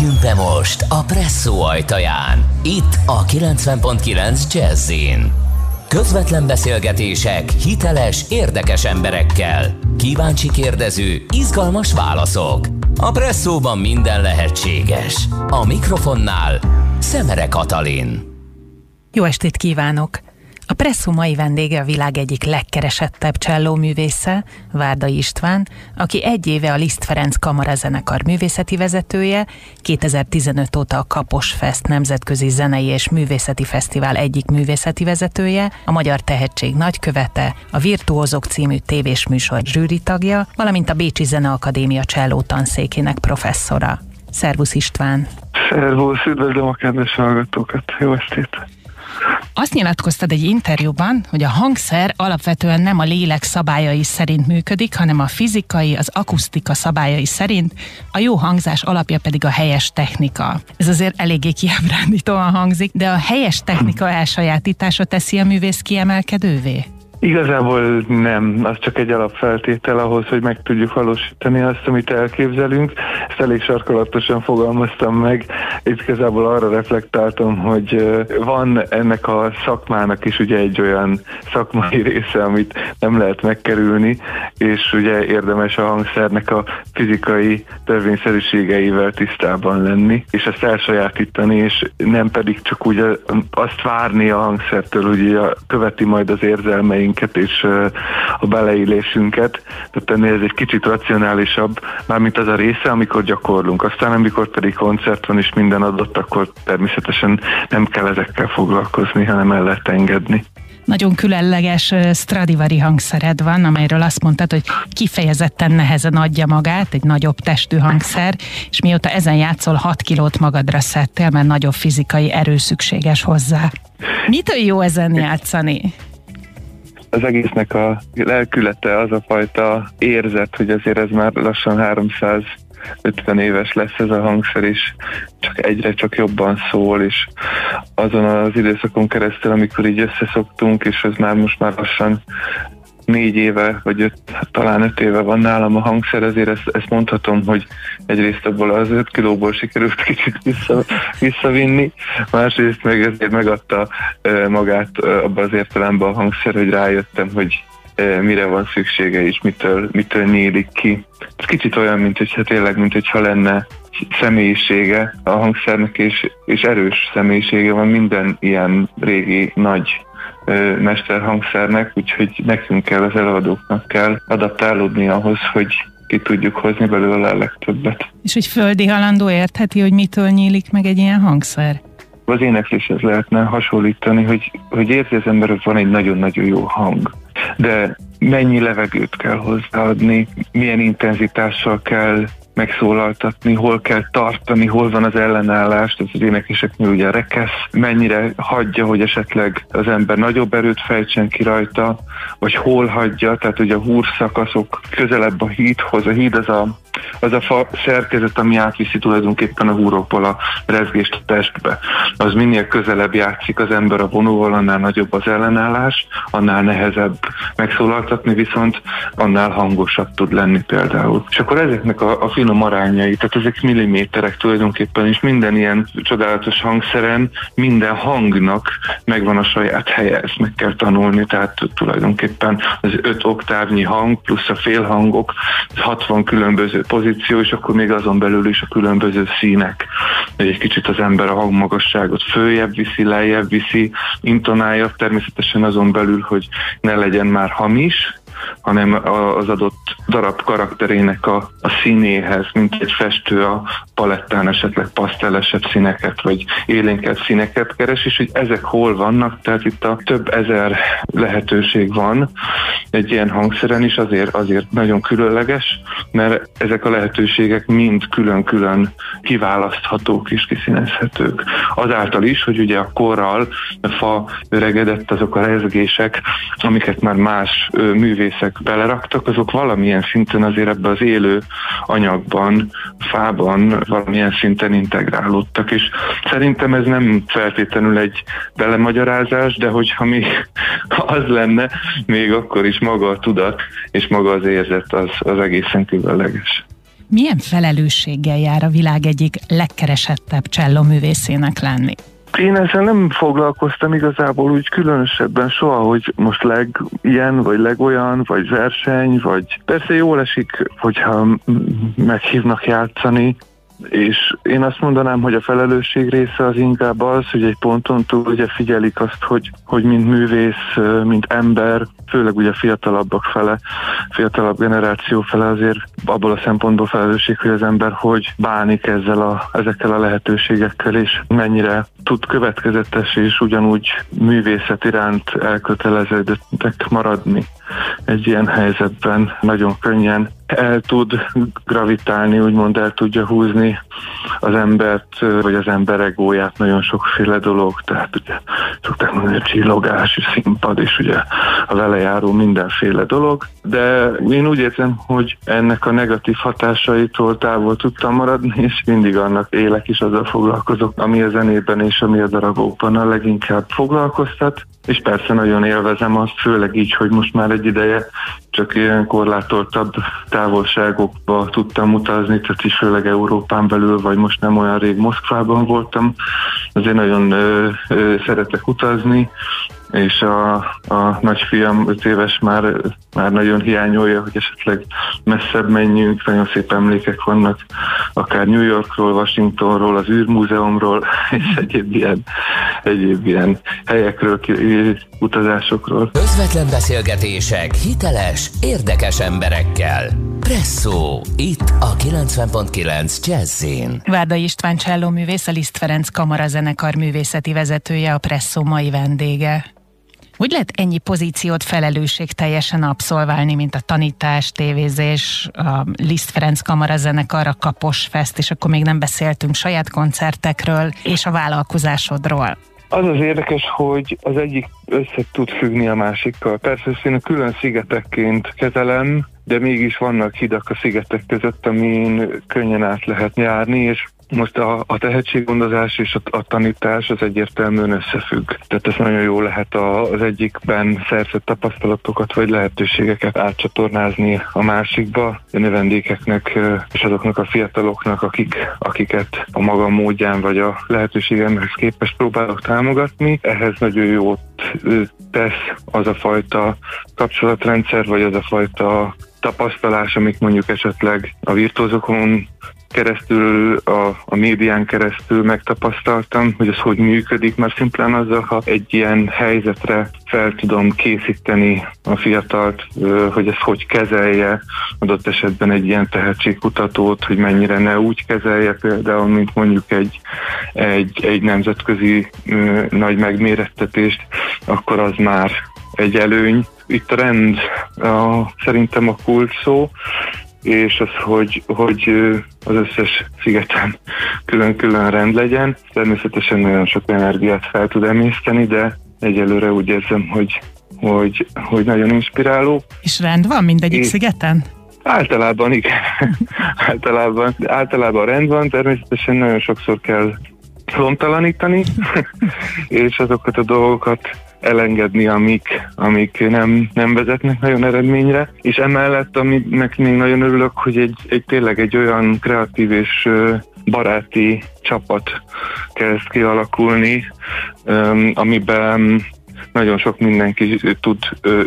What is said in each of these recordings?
Lépjünk be most a Presszó ajtaján. Itt a 90.9 Jazzin. Közvetlen beszélgetések hiteles, érdekes emberekkel. Kíváncsi kérdező, izgalmas válaszok. A Presszóban minden lehetséges. A mikrofonnál Szemere Katalin. Jó estét kívánok! A Presszó mai vendége a világ egyik legkeresettebb cselló művésze, Várda István, aki egy éve a Liszt Ferenc Kamarazenekar művészeti vezetője, 2015 óta a Kapos Fest Nemzetközi Zenei és Művészeti Fesztivál egyik művészeti vezetője, a Magyar Tehetség nagykövete, a Virtuózok című tévés műsor zsűri tagja, valamint a Bécsi Zeneakadémia cselló tanszékének professzora. Szervusz István! Szervusz, üdvözlöm a kedves hallgatókat! Jó estét! Azt nyilatkoztad egy interjúban, hogy a hangszer alapvetően nem a lélek szabályai szerint működik, hanem a fizikai, az akusztika szabályai szerint, a jó hangzás alapja pedig a helyes technika. Ez azért eléggé kiábrándítóan hangzik, de a helyes technika elsajátítása teszi a művész kiemelkedővé? Igazából nem, az csak egy alapfeltétel ahhoz, hogy meg tudjuk valósítani azt, amit elképzelünk. Ezt elég sarkalatosan fogalmaztam meg. Itt igazából arra reflektáltam, hogy van ennek a szakmának is ugye egy olyan szakmai része, amit nem lehet megkerülni, és ugye érdemes a hangszernek a fizikai törvényszerűségeivel tisztában lenni, és ezt elsajátítani, és nem pedig csak úgy azt várni a hangszertől, hogy követi majd az érzelmeink érzelmeinket és a beleélésünket, tehát ennél ez egy kicsit racionálisabb, mármint az a része, amikor gyakorlunk. Aztán amikor pedig koncert van és minden adott, akkor természetesen nem kell ezekkel foglalkozni, hanem el lehet engedni nagyon különleges Stradivari hangszered van, amelyről azt mondtad, hogy kifejezetten nehezen adja magát, egy nagyobb testű hangszer, és mióta ezen játszol 6 kilót magadra szedtél, mert nagyobb fizikai erő szükséges hozzá. Mitől jó ezen játszani? Az egésznek a lelkülete az a fajta érzet, hogy azért ez már lassan 350 éves lesz ez a hangszer is, csak egyre csak jobban szól, és azon az időszakon keresztül, amikor így összeszoktunk, és ez már most már lassan négy éve, vagy öt, talán öt éve van nálam a hangszer, ezért ezt, ezt mondhatom, hogy egyrészt abból az öt kilóból sikerült kicsit vissza, visszavinni, másrészt meg ezért megadta magát abban az értelemben a hangszer, hogy rájöttem, hogy mire van szüksége és mitől, mitől nyílik ki. Ez kicsit olyan, mint hogyha tényleg, mint hogyha lenne személyisége a hangszernek, és, és erős személyisége van minden ilyen régi nagy mesterhangszernek, úgyhogy nekünk kell, az előadóknak kell adaptálódni ahhoz, hogy ki tudjuk hozni belőle a legtöbbet. És hogy földi halandó értheti, hogy mitől nyílik meg egy ilyen hangszer? Az énekléshez lehetne hasonlítani, hogy, hogy érzi az ember, hogy van egy nagyon-nagyon jó hang, de mennyi levegőt kell hozzáadni, milyen intenzitással kell megszólaltatni, hol kell tartani, hol van az ellenállás, ez az énekeseknél ugye rekesz, mennyire hagyja, hogy esetleg az ember nagyobb erőt fejtsen ki rajta, vagy hol hagyja, tehát ugye a húrszakaszok közelebb a hídhoz, a híd az a az a fa szerkezet, ami átviszi tulajdonképpen a húrókból a rezgést a testbe. Az minél közelebb játszik az ember a vonóval, annál nagyobb az ellenállás, annál nehezebb megszólaltatni, viszont annál hangosabb tud lenni például. És akkor ezeknek a, a finom arányai, tehát ezek milliméterek tulajdonképpen, és minden ilyen csodálatos hangszeren, minden hangnak megvan a saját helye, ezt meg kell tanulni, tehát tulajdonképpen az öt oktávnyi hang plusz a félhangok, 60 különböző pozíció, és akkor még azon belül is a különböző színek. Egy kicsit az ember a hangmagasságot följebb viszi, lejjebb viszi, intonálja természetesen azon belül, hogy ne legyen már hamis, hanem az adott darab karakterének a, a színéhez, mint egy festő a palettán esetleg pasztellesebb színeket, vagy élénkebb színeket keres, és hogy ezek hol vannak, tehát itt a több ezer lehetőség van egy ilyen hangszeren is, azért, azért nagyon különleges, mert ezek a lehetőségek mind külön-külön kiválaszthatók és kiszínezhetők. Azáltal is, hogy ugye a korral a fa öregedett azok a rezgések, amiket már más művész művészek beleraktak, azok valamilyen szinten azért ebbe az élő anyagban, fában valamilyen szinten integrálódtak, és szerintem ez nem feltétlenül egy belemagyarázás, de hogyha mi az lenne, még akkor is maga a tudat és maga az érzet az, az egészen különleges. Milyen felelősséggel jár a világ egyik legkeresettebb cselloművészének lenni? Én ezzel nem foglalkoztam igazából úgy különösebben soha, hogy most leg ilyen, vagy legolyan, vagy verseny, vagy persze jól esik, hogyha meghívnak játszani, és én azt mondanám, hogy a felelősség része az inkább az, hogy egy ponton túl ugye figyelik azt, hogy, hogy mint művész, mint ember, főleg ugye fiatalabbak fele, fiatalabb generáció fele azért abból a szempontból felelősség, hogy az ember hogy bánik ezzel a, ezekkel a lehetőségekkel, és mennyire tud következetes és ugyanúgy művészet iránt elköteleződtek maradni egy ilyen helyzetben nagyon könnyen el tud gravitálni, úgymond el tudja húzni az embert, vagy az ember egóját nagyon sokféle dolog, tehát ugye szokták mondani, hogy csillogás, színpad, és ugye a vele járó mindenféle dolog, de én úgy érzem, hogy ennek a negatív hatásaitól távol tudtam maradni, és mindig annak élek is azzal foglalkozok, ami a zenében és ami a darabokban a leginkább foglalkoztat, és persze nagyon élvezem azt, főleg így, hogy most már egy ideje csak ilyen korlátoltabb távolságokba tudtam utazni, tehát is főleg Európán belül, vagy most nem olyan rég Moszkvában voltam. Azért nagyon ö, ö, szeretek utazni, és a, a nagyfiam 5 éves már, már nagyon hiányolja, hogy esetleg messzebb menjünk, nagyon szép emlékek vannak, akár New Yorkról, Washingtonról, az űrmúzeumról, és egyéb ilyen, egyéb ilyen helyekről, utazásokról. Közvetlen beszélgetések hiteles, érdekes emberekkel. Presszó, itt a 90.9 Jazzin. Várda István Cselló művész, a Liszt Ferenc kamarazenekar művészeti vezetője, a Presszó mai vendége. Hogy lehet ennyi pozíciót felelősség teljesen abszolválni, mint a tanítás, tévézés, a Liszt Ferenc kamarazenekar, a Kapos Fest, és akkor még nem beszéltünk saját koncertekről és a vállalkozásodról. Az az érdekes, hogy az egyik össze tud függni a másikkal. Persze ezt én a külön szigetekként kezelem, de mégis vannak hidak a szigetek között, amin könnyen át lehet járni, és most a, a tehetséggondozás és a, a tanítás az egyértelműen összefügg. Tehát ez nagyon jó lehet a, az egyikben szerzett tapasztalatokat vagy lehetőségeket átcsatornázni a másikba, a növendékeknek és azoknak a fiataloknak, akik, akiket a maga módján vagy a lehetőségemhez képest próbálok támogatni. Ehhez nagyon jót tesz az a fajta kapcsolatrendszer, vagy az a fajta tapasztalás, amit mondjuk esetleg a virtuózokon keresztül, a, a médián keresztül megtapasztaltam, hogy ez hogy működik, mert szimplán azzal, ha egy ilyen helyzetre fel tudom készíteni a fiatalt, hogy ez hogy kezelje, adott esetben egy ilyen tehetségkutatót, hogy mennyire ne úgy kezelje például, mint mondjuk egy, egy, egy nemzetközi nagy megmérettetést, akkor az már egy előny. Itt a rend a, szerintem a kulcs szó, és az, hogy, hogy az összes szigeten külön-külön rend legyen. Természetesen nagyon sok energiát fel tud emészteni, de egyelőre úgy érzem, hogy, hogy, hogy nagyon inspiráló. És rend van mindegyik és szigeten? Általában igen. általában, általában rend van, természetesen nagyon sokszor kell lomtalanítani, és azokat a dolgokat elengedni, amik, amik nem, nem vezetnek nagyon eredményre, és emellett, aminek még nagyon örülök, hogy egy, egy tényleg egy olyan kreatív és baráti csapat kezd kialakulni, amiben nagyon sok mindenki tud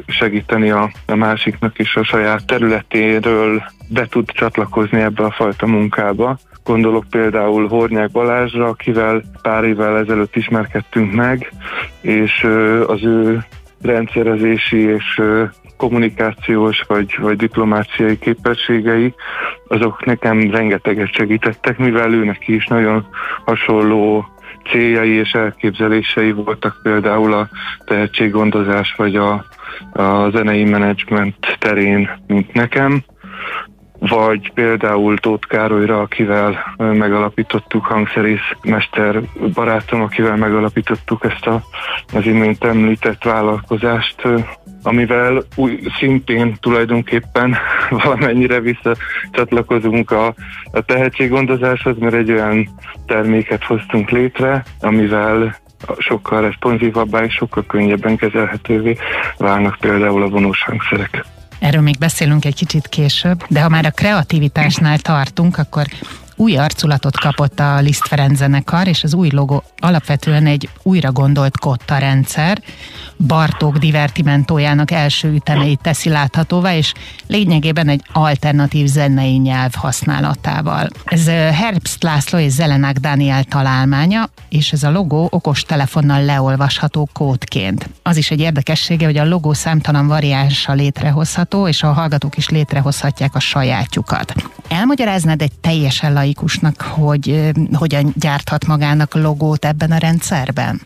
segíteni a, a másiknak, és a saját területéről be tud csatlakozni ebbe a fajta munkába. Gondolok például Hornyák Balázsra, akivel pár évvel ezelőtt ismerkedtünk meg, és az ő rendszerezési és kommunikációs vagy, vagy diplomáciai képességei, azok nekem rengeteget segítettek, mivel őnek is nagyon hasonló céljai és elképzelései voltak például a tehetséggondozás vagy a, a zenei menedzsment terén, mint nekem vagy például Tóth Károlyra, akivel megalapítottuk, hangszerész mester barátom, akivel megalapítottuk ezt a, az imént említett vállalkozást, amivel új, szintén tulajdonképpen valamennyire visszacsatlakozunk a, a tehetséggondozáshoz, mert egy olyan terméket hoztunk létre, amivel sokkal responsívabbá és sokkal könnyebben kezelhetővé válnak például a vonós hangszerek. Erről még beszélünk egy kicsit később, de ha már a kreativitásnál tartunk, akkor új arculatot kapott a Liszt Ferenc zenekar, és az új logo alapvetően egy újra gondolt kotta rendszer, Bartók divertimentójának első ütemeit teszi láthatóvá, és lényegében egy alternatív zenei nyelv használatával. Ez Herbst László és Zelenák Dániel találmánya, és ez a logó okos telefonnal leolvasható kódként. Az is egy érdekessége, hogy a logó számtalan variánsa létrehozható, és a hallgatók is létrehozhatják a sajátjukat. Elmagyaráznád egy teljesen laikusnak, hogy hogyan gyárthat magának logót ebben a rendszerben?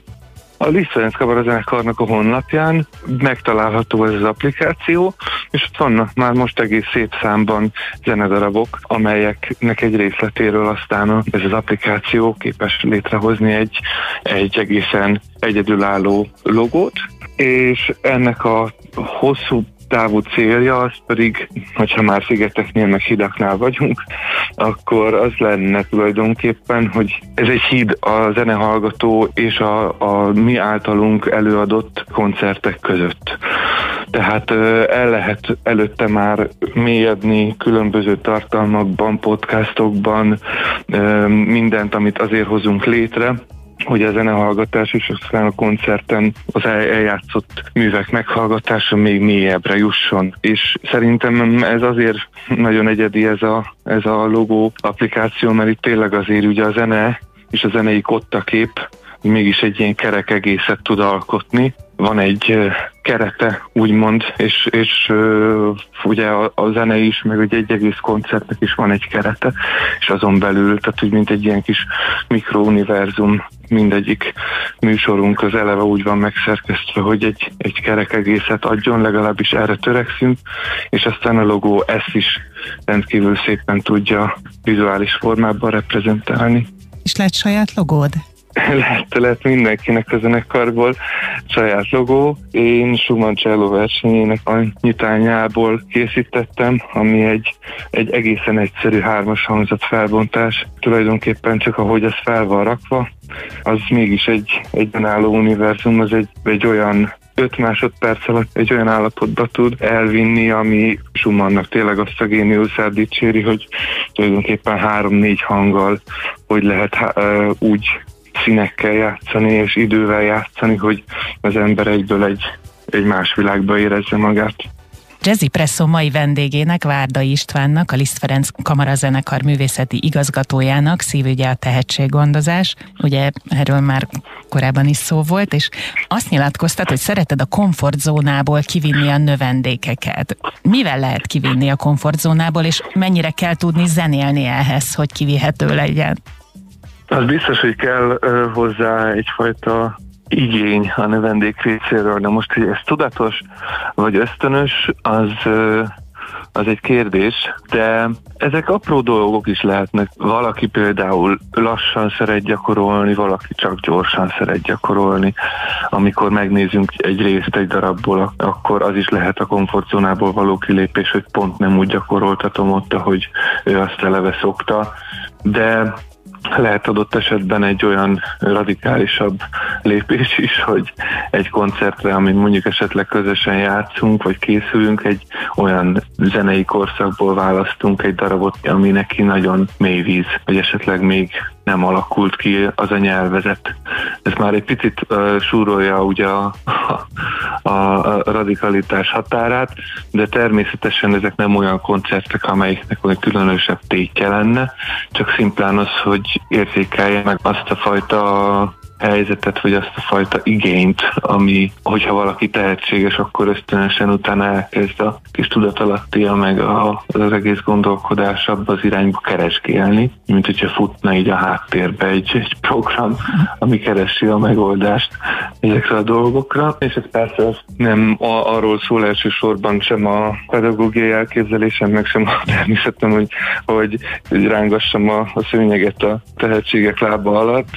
A Liszt Ferenc Kabarazenekarnak a honlapján megtalálható ez az applikáció, és ott vannak már most egész szép számban zenedarabok, amelyeknek egy részletéről aztán ez az applikáció képes létrehozni egy, egy egészen egyedülálló logót, és ennek a hosszú távú célja, az pedig, hogyha már szigeteknél meg hidaknál vagyunk, akkor az lenne tulajdonképpen, hogy ez egy híd a zenehallgató és a, a mi általunk előadott koncertek között. Tehát el lehet előtte már mélyedni különböző tartalmakban, podcastokban, mindent, amit azért hozunk létre, hogy a zenehallgatás és aztán a koncerten az eljátszott művek meghallgatása még mélyebbre jusson. És szerintem ez azért nagyon egyedi ez a, ez a logó applikáció, mert itt tényleg azért ugye a zene és a zenei kottakép mégis egy ilyen kerek egészet tud alkotni. Van egy kerete, úgymond, és, és ugye a, a zene is, meg egy, egy egész koncertnek is van egy kerete, és azon belül, tehát úgy mint egy ilyen kis mikrouniverzum mindegyik műsorunk az eleve úgy van megszerkesztve, hogy egy, egy kerek egészet adjon, legalábbis erre törekszünk, és aztán a logó ezt is rendkívül szépen tudja vizuális formában reprezentálni. És lett saját logód? lehet, lehet mindenkinek a zenekarból saját logó. Én Schumann Cello versenyének a nyitányából készítettem, ami egy, egy egészen egyszerű hármas hangzat felbontás. Tulajdonképpen csak ahogy ez fel van rakva, az mégis egy, egy önálló univerzum, az egy, egy olyan 5 másodperc alatt egy olyan állapotba tud elvinni, ami Schumannnak tényleg azt a géniuszát dicséri, hogy tulajdonképpen három-négy hanggal hogy lehet uh, úgy színekkel játszani és idővel játszani, hogy az ember egyből egy, egy más világba érezze magát. Jazzy Presso mai vendégének, Várda Istvánnak, a Liszt Ferenc Kamarazenekar művészeti igazgatójának szívügye a tehetséggondozás. Ugye erről már korábban is szó volt, és azt nyilatkoztat, hogy szereted a komfortzónából kivinni a növendékeket. Mivel lehet kivinni a komfortzónából, és mennyire kell tudni zenélni ehhez, hogy kivihető legyen? Az biztos, hogy kell hozzá egyfajta igény a növendék részéről, de most, hogy ez tudatos vagy ösztönös, az, az egy kérdés, de ezek apró dolgok is lehetnek. Valaki például lassan szeret gyakorolni, valaki csak gyorsan szeret gyakorolni. Amikor megnézünk egy részt egy darabból, akkor az is lehet a komfortzónából való kilépés, hogy pont nem úgy gyakoroltatom ott, ahogy ő azt eleve szokta. De lehet adott esetben egy olyan radikálisabb lépés is, hogy egy koncertre, amit mondjuk esetleg közösen játszunk, vagy készülünk, egy olyan zenei korszakból választunk egy darabot, ami neki nagyon mély víz, vagy esetleg még nem alakult ki az a nyelvezet. Ez már egy picit uh, súrolja ugye a, a, a radikalitás határát, de természetesen ezek nem olyan koncertek, amelyiknek olyan különösebb tétje lenne, csak szimplán az, hogy érzékelje meg azt a fajta helyzetet, vagy azt a fajta igényt, ami, hogyha valaki tehetséges, akkor ösztönösen utána elkezd a kis tudatalattia, meg a, az egész gondolkodás abba az irányba keresgélni, mint hogyha futna így a háttérbe egy, egy program, ami keresi a megoldást ezekre a dolgokra, és ez persze nem a, arról szól elsősorban sem a pedagógiai elképzelésem, meg sem a természetem, hogy, hogy rángassam a, a szőnyeget a tehetségek lába alatt.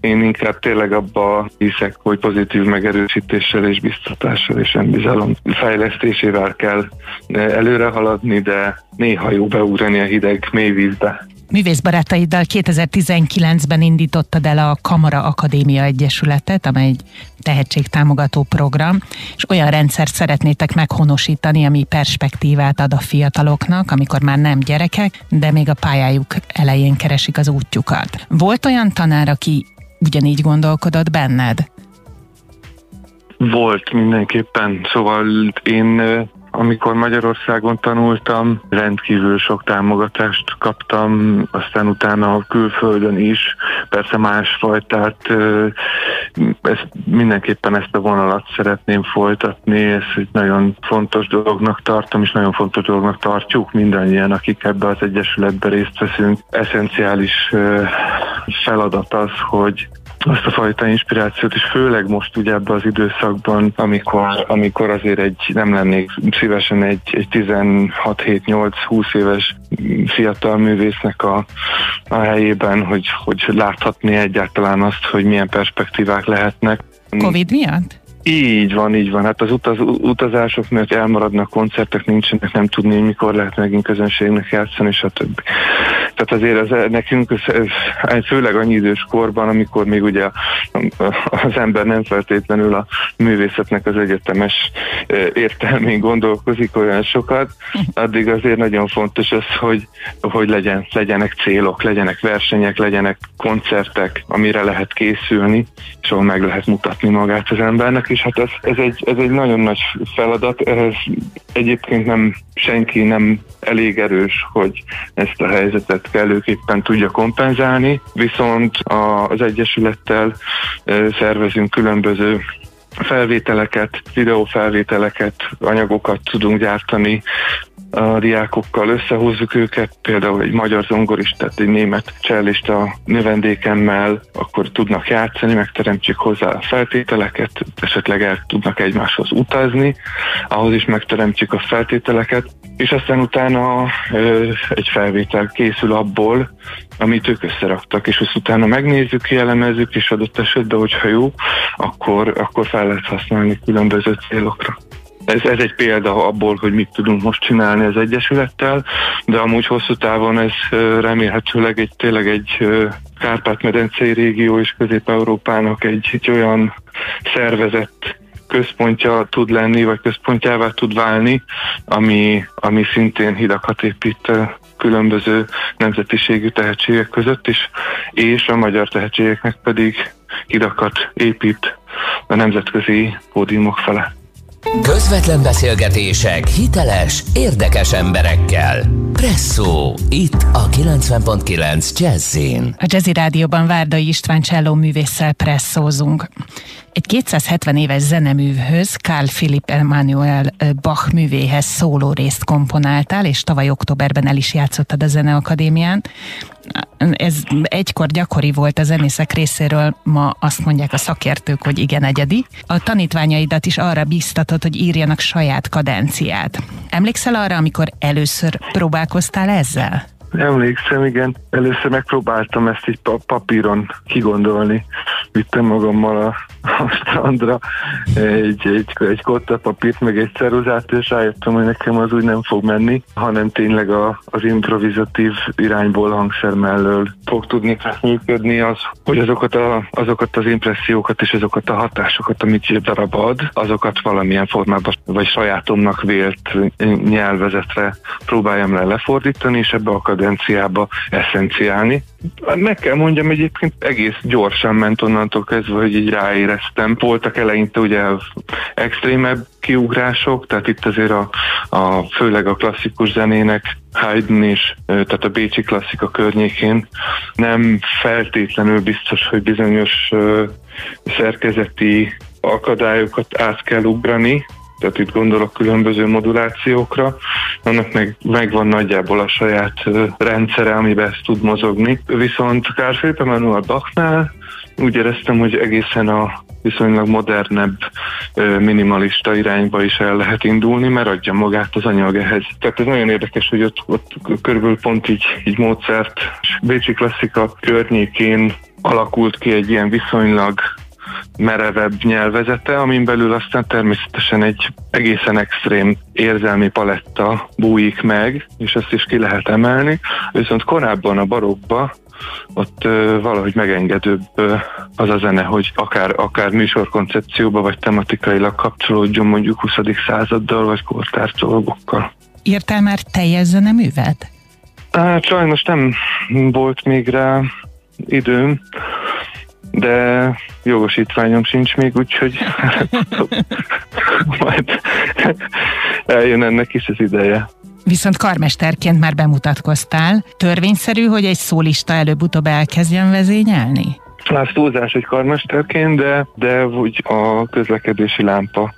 Én inkább tényleg abba hiszek, hogy pozitív megerősítéssel és biztatással és önbizalom fejlesztésével kell előre haladni, de néha jó beugrani a hideg mély vízbe. művészbarátaiddal 2019-ben indítottad el a Kamara Akadémia Egyesületet, amely egy tehetségtámogató program, és olyan rendszert szeretnétek meghonosítani, ami perspektívát ad a fiataloknak, amikor már nem gyerekek, de még a pályájuk elején keresik az útjukat. Volt olyan tanár, aki ugyanígy gondolkodott benned? Volt mindenképpen, szóval én amikor Magyarországon tanultam, rendkívül sok támogatást kaptam, aztán utána a külföldön is, persze másfajtát, ezt, mindenképpen ezt a vonalat szeretném folytatni, ez egy nagyon fontos dolognak tartom, és nagyon fontos dolognak tartjuk mindannyian, akik ebbe az egyesületbe részt veszünk. Eszenciális feladat az, hogy azt a fajta inspirációt, és főleg most ugye ebben az időszakban, amikor, amikor azért egy, nem lennék szívesen egy, egy 16-7-8-20 éves fiatal művésznek a, a helyében, hogy, hogy láthatni egyáltalán azt, hogy milyen perspektívák lehetnek. Covid miatt? Így van, így van. Hát az utaz, utazások miatt elmaradnak, koncertek nincsenek, nem tudni, hogy mikor lehet megint közönségnek játszani, stb. Tehát azért az, nekünk ez, főleg annyi idős korban, amikor még ugye az ember nem feltétlenül a művészetnek az egyetemes értelmén gondolkozik olyan sokat, addig azért nagyon fontos az, hogy, hogy legyen, legyenek célok, legyenek versenyek, legyenek koncertek, amire lehet készülni, és ahol meg lehet mutatni magát az embernek, és hát ez, ez, egy, ez egy nagyon nagy feladat, ehhez egyébként nem senki nem elég erős, hogy ezt a helyzetet kellőképpen tudja kompenzálni, viszont az Egyesülettel szervezünk különböző felvételeket, videófelvételeket, anyagokat tudunk gyártani, a diákokkal összehozzuk őket, például egy magyar zongoristát, egy német csellista növendékemmel, akkor tudnak játszani, megteremtjük hozzá a feltételeket, esetleg el tudnak egymáshoz utazni, ahhoz is megteremtjük a feltételeket, és aztán utána ö, egy felvétel készül abból, amit ők összeraktak, és azt utána megnézzük, kielemezzük, és adott esetben, hogyha jó, akkor, akkor fel lehet használni különböző célokra. Ez, ez egy példa abból, hogy mit tudunk most csinálni az Egyesülettel, de amúgy hosszú távon ez remélhetőleg egy tényleg egy Kárpát-medencei régió és Közép-Európának egy, egy olyan szervezett központja tud lenni, vagy központjává tud válni, ami, ami szintén hidakat épít különböző nemzetiségű tehetségek között is, és a magyar tehetségeknek pedig hidakat épít a nemzetközi pódiumok fele. Közvetlen beszélgetések hiteles, érdekes emberekkel. Presszó, itt a 90.9 Jazzin. A Jazzy Rádióban Várdai István Cselló művésszel presszózunk. Egy 270 éves zeneművhöz, Carl Philipp Emanuel Bach művéhez szóló részt komponáltál, és tavaly októberben el is játszottad a Zeneakadémián. Ez egykor gyakori volt a zenészek részéről, ma azt mondják a szakértők, hogy igen egyedi. A tanítványaidat is arra bíztatod, hogy írjanak saját kadenciát. Emlékszel arra, amikor először próbálkoztál ezzel? Emlékszem, igen. Először megpróbáltam ezt egy papíron kigondolni. Vittem magammal a, a strandra egy, egy, egy kotta papírt, meg egy ceruzát, és rájöttem, hogy nekem az úgy nem fog menni, hanem tényleg a, az improvizatív irányból hangszer mellől fog tudni működni az, hogy azokat, a, azokat az impressziókat és azokat a hatásokat, amit egy darab ad, azokat valamilyen formában, vagy sajátomnak vélt nyelvezetre próbáljam le lefordítani, és ebbe akad kadenciába eszenciálni. Meg kell mondjam, egyébként egész gyorsan ment onnantól kezdve, hogy így ráéreztem. Voltak eleinte ugye extrémebb kiugrások, tehát itt azért a, a főleg a klasszikus zenének Haydn is, tehát a Bécsi klasszika környékén nem feltétlenül biztos, hogy bizonyos szerkezeti akadályokat át kell ugrani, tehát itt gondolok különböző modulációkra, annak meg megvan nagyjából a saját rendszere, amiben ezt tud mozogni. Viszont Philipp Emanuel Bachnál úgy éreztem, hogy egészen a viszonylag modernebb, minimalista irányba is el lehet indulni, mert adja magát az anyag ehhez. Tehát ez nagyon érdekes, hogy ott, ott körülbelül pont így, így módszert Bécsi klasszika környékén alakult ki egy ilyen viszonylag merevebb nyelvezete, amin belül aztán természetesen egy egészen extrém érzelmi paletta bújik meg, és ezt is ki lehet emelni. Viszont korábban a barokba ott ö, valahogy megengedőbb ö, az a zene, hogy akár, akár műsorkoncepcióba, vagy tematikailag kapcsolódjon mondjuk 20. századdal, vagy kortárs dolgokkal. Írtál már teljes zeneművet? Hát sajnos nem volt még rá időm, de jogosítványom sincs még, úgyhogy majd eljön ennek is az ideje. Viszont karmesterként már bemutatkoztál. Törvényszerű, hogy egy szólista előbb-utóbb elkezdjen vezényelni? Már túlzás egy karmesterként, de, de úgy a közlekedési lámpa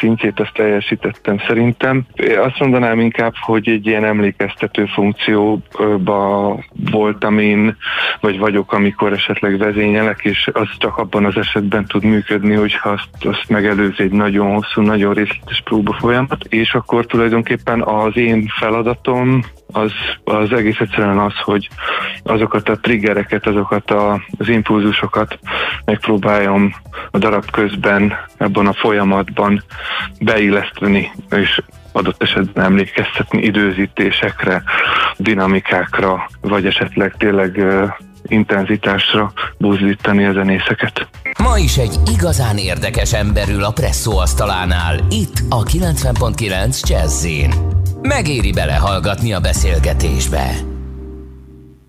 szintjét ezt teljesítettem szerintem. Azt mondanám inkább, hogy egy ilyen emlékeztető funkcióba voltam én, vagy vagyok, amikor esetleg vezényelek, és az csak abban az esetben tud működni, hogyha azt, azt megelőzi egy nagyon hosszú, nagyon részletes próba folyamat, és akkor tulajdonképpen az én feladatom az, az egész egyszerűen az, hogy azokat a triggereket, azokat a, az impulzusokat megpróbáljam a darab közben ebben a folyamatban beilleszteni, és adott esetben emlékeztetni időzítésekre, dinamikákra, vagy esetleg tényleg intenzitásra buzdítani a zenészeket. Ma is egy igazán érdekes emberül a presszó asztalánál, itt a 90.9 Jazzin. Megéri belehallgatni a beszélgetésbe.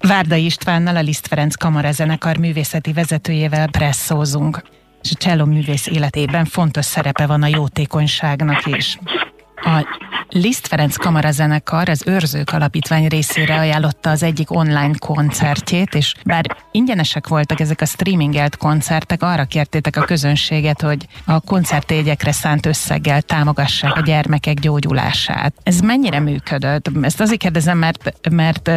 Várda Istvánnal, a Liszt Ferenc Kamarazenekar művészeti vezetőjével presszózunk. És a cselló művész életében fontos szerepe van a jótékonyságnak is. A Liszt Ferenc Kamarazenekar az Őrzők Alapítvány részére ajánlotta az egyik online koncertjét, és bár ingyenesek voltak ezek a streamingelt koncertek, arra kértétek a közönséget, hogy a koncertjegyekre szánt összeggel támogassák a gyermekek gyógyulását. Ez mennyire működött? Ezt azért kérdezem, mert, mert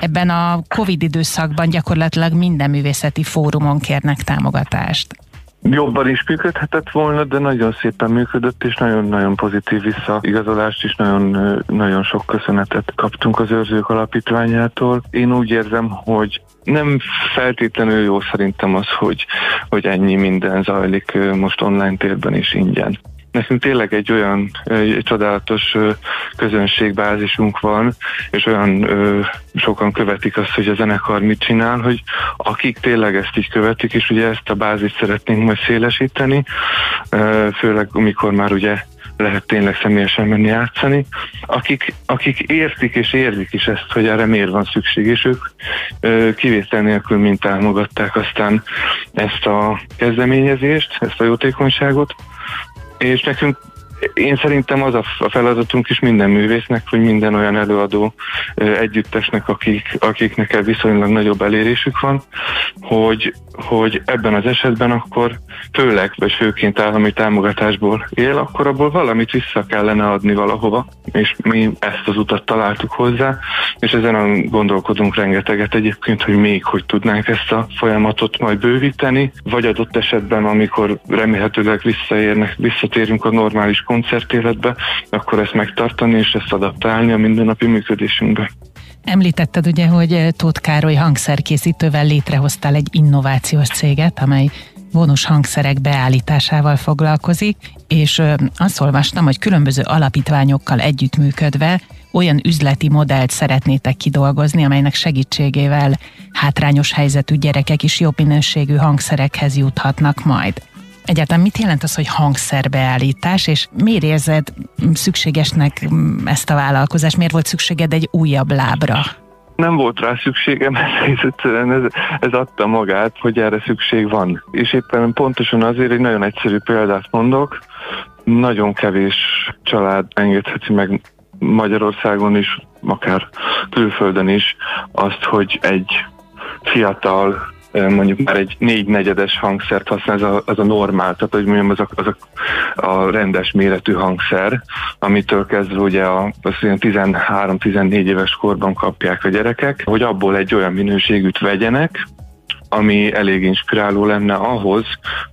ebben a Covid időszakban gyakorlatilag minden művészeti fórumon kérnek támogatást jobban is működhetett volna, de nagyon szépen működött, és nagyon-nagyon pozitív visszaigazolást is, nagyon, nagyon sok köszönetet kaptunk az őrzők alapítványától. Én úgy érzem, hogy nem feltétlenül jó szerintem az, hogy, hogy ennyi minden zajlik most online térben is ingyen. Nekünk tényleg egy olyan egy csodálatos közönségbázisunk van, és olyan sokan követik azt, hogy a zenekar mit csinál, hogy akik tényleg ezt így követik, és ugye ezt a bázist szeretnénk majd szélesíteni, főleg amikor már ugye lehet tényleg személyesen menni játszani, akik, akik értik és érzik is ezt, hogy erre miért van szükség, és ők kivétel nélkül mind támogatták aztán ezt a kezdeményezést, ezt a jótékonyságot, és nekünk én szerintem az a feladatunk is minden művésznek, hogy minden olyan előadó együttesnek, akik, akiknek viszonylag nagyobb elérésük van, hogy, hogy ebben az esetben akkor főleg, vagy főként állami támogatásból él, akkor abból valamit vissza kellene adni valahova, és mi ezt az utat találtuk hozzá, és ezen gondolkodunk rengeteget egyébként, hogy még hogy tudnánk ezt a folyamatot majd bővíteni, vagy adott esetben, amikor remélhetőleg visszaérnek, visszatérünk a normális koncertéletbe, akkor ezt megtartani és ezt adaptálni a mindennapi működésünkbe. Említetted ugye, hogy Tóth Károly hangszerkészítővel létrehoztál egy innovációs céget, amely vonós hangszerek beállításával foglalkozik, és azt olvastam, hogy különböző alapítványokkal együttműködve olyan üzleti modellt szeretnétek kidolgozni, amelynek segítségével hátrányos helyzetű gyerekek is jobb minőségű hangszerekhez juthatnak majd. Egyáltalán mit jelent az, hogy hangszerbeállítás, és miért érzed szükségesnek ezt a vállalkozást? Miért volt szükséged egy újabb lábra? Nem volt rá szükségem, ez, ez, adta magát, hogy erre szükség van. És éppen pontosan azért egy nagyon egyszerű példát mondok, nagyon kevés család engedheti meg Magyarországon is, akár külföldön is azt, hogy egy fiatal mondjuk már egy négy negyedes hangszert használ, az a, az a normál, tehát hogy mondjam, az a, az a, a rendes méretű hangszer, amitől kezdve ugye a, az 13-14 éves korban kapják a gyerekek, hogy abból egy olyan minőségűt vegyenek, ami elég inspiráló lenne ahhoz,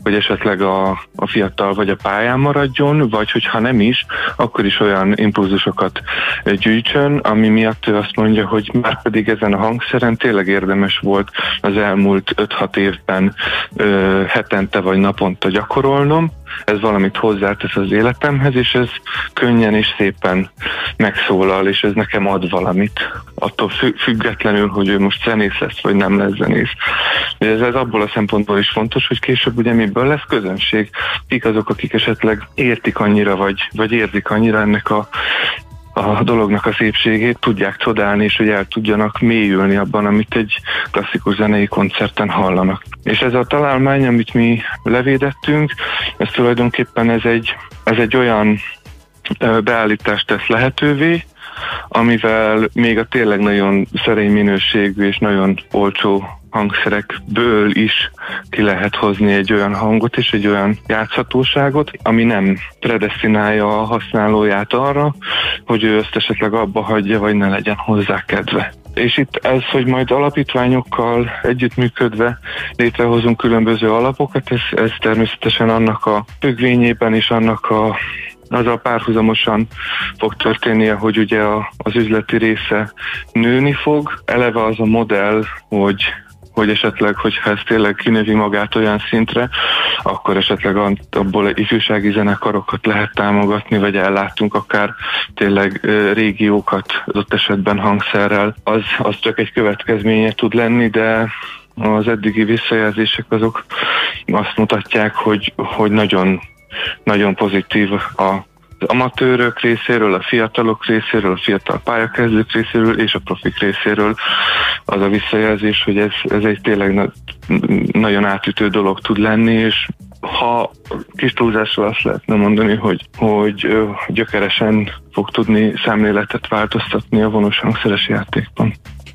hogy esetleg a, a fiatal vagy a pályán maradjon, vagy hogyha nem is, akkor is olyan impulzusokat gyűjtsön, ami miatt ő azt mondja, hogy már pedig ezen a hangszeren tényleg érdemes volt az elmúlt 5-6 évben ö, hetente vagy naponta gyakorolnom, ez valamit hozzátesz az életemhez, és ez könnyen és szépen megszólal, és ez nekem ad valamit, attól függetlenül, hogy ő most zenész lesz, vagy nem lesz zenész. Ez, ez abból a szempontból is fontos, hogy később ugye miből lesz közönség, kik azok, akik esetleg értik annyira, vagy, vagy érzik annyira ennek a a dolognak a szépségét tudják csodálni, és hogy el tudjanak mélyülni abban, amit egy klasszikus zenei koncerten hallanak. És ez a találmány, amit mi levédettünk, ez tulajdonképpen ez egy, ez egy olyan beállítást tesz lehetővé, amivel még a tényleg nagyon szerény minőségű és nagyon olcsó hangszerekből is ki lehet hozni egy olyan hangot és egy olyan játszhatóságot, ami nem predestinálja a használóját arra, hogy ő ezt esetleg abba hagyja, vagy ne legyen hozzá kedve. És itt ez, hogy majd alapítványokkal együttműködve létrehozunk különböző alapokat, ez, ez természetesen annak a függvényében és annak a azzal párhuzamosan fog történnie, hogy ugye a, az üzleti része nőni fog. Eleve az a modell, hogy hogy esetleg, hogyha ez tényleg kinövi magát olyan szintre, akkor esetleg abból ifjúsági zenekarokat lehet támogatni, vagy elláttunk akár tényleg régiókat ott esetben hangszerrel. Az, az csak egy következménye tud lenni, de az eddigi visszajelzések azok azt mutatják, hogy, hogy nagyon, nagyon pozitív a amatőrök részéről, a fiatalok részéről, a fiatal pályakezdők részéről és a profik részéről az a visszajelzés, hogy ez, ez egy tényleg na, nagyon átütő dolog tud lenni, és ha kis túlzással azt lehetne mondani, hogy, hogy gyökeresen fog tudni szemléletet változtatni a vonós hangszeres játékban.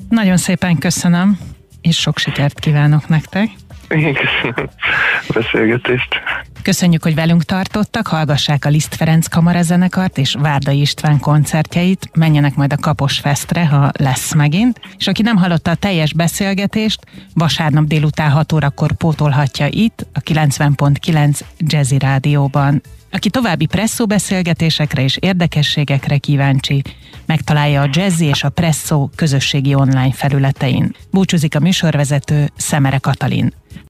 Nagyon szépen köszönöm, és sok sikert kívánok nektek! Én köszönöm a beszélgetést. Köszönjük, hogy velünk tartottak, hallgassák a Liszt Ferenc kamarazenekart és Várda István koncertjeit, menjenek majd a Kapos Festre, ha lesz megint, és aki nem hallotta a teljes beszélgetést, vasárnap délután 6 órakor pótolhatja itt, a 90.9 Jazzy Rádióban. Aki további presszó beszélgetésekre és érdekességekre kíváncsi, megtalálja a Jazzy és a Presszó közösségi online felületein. Búcsúzik a műsorvezető Szemere Katalin.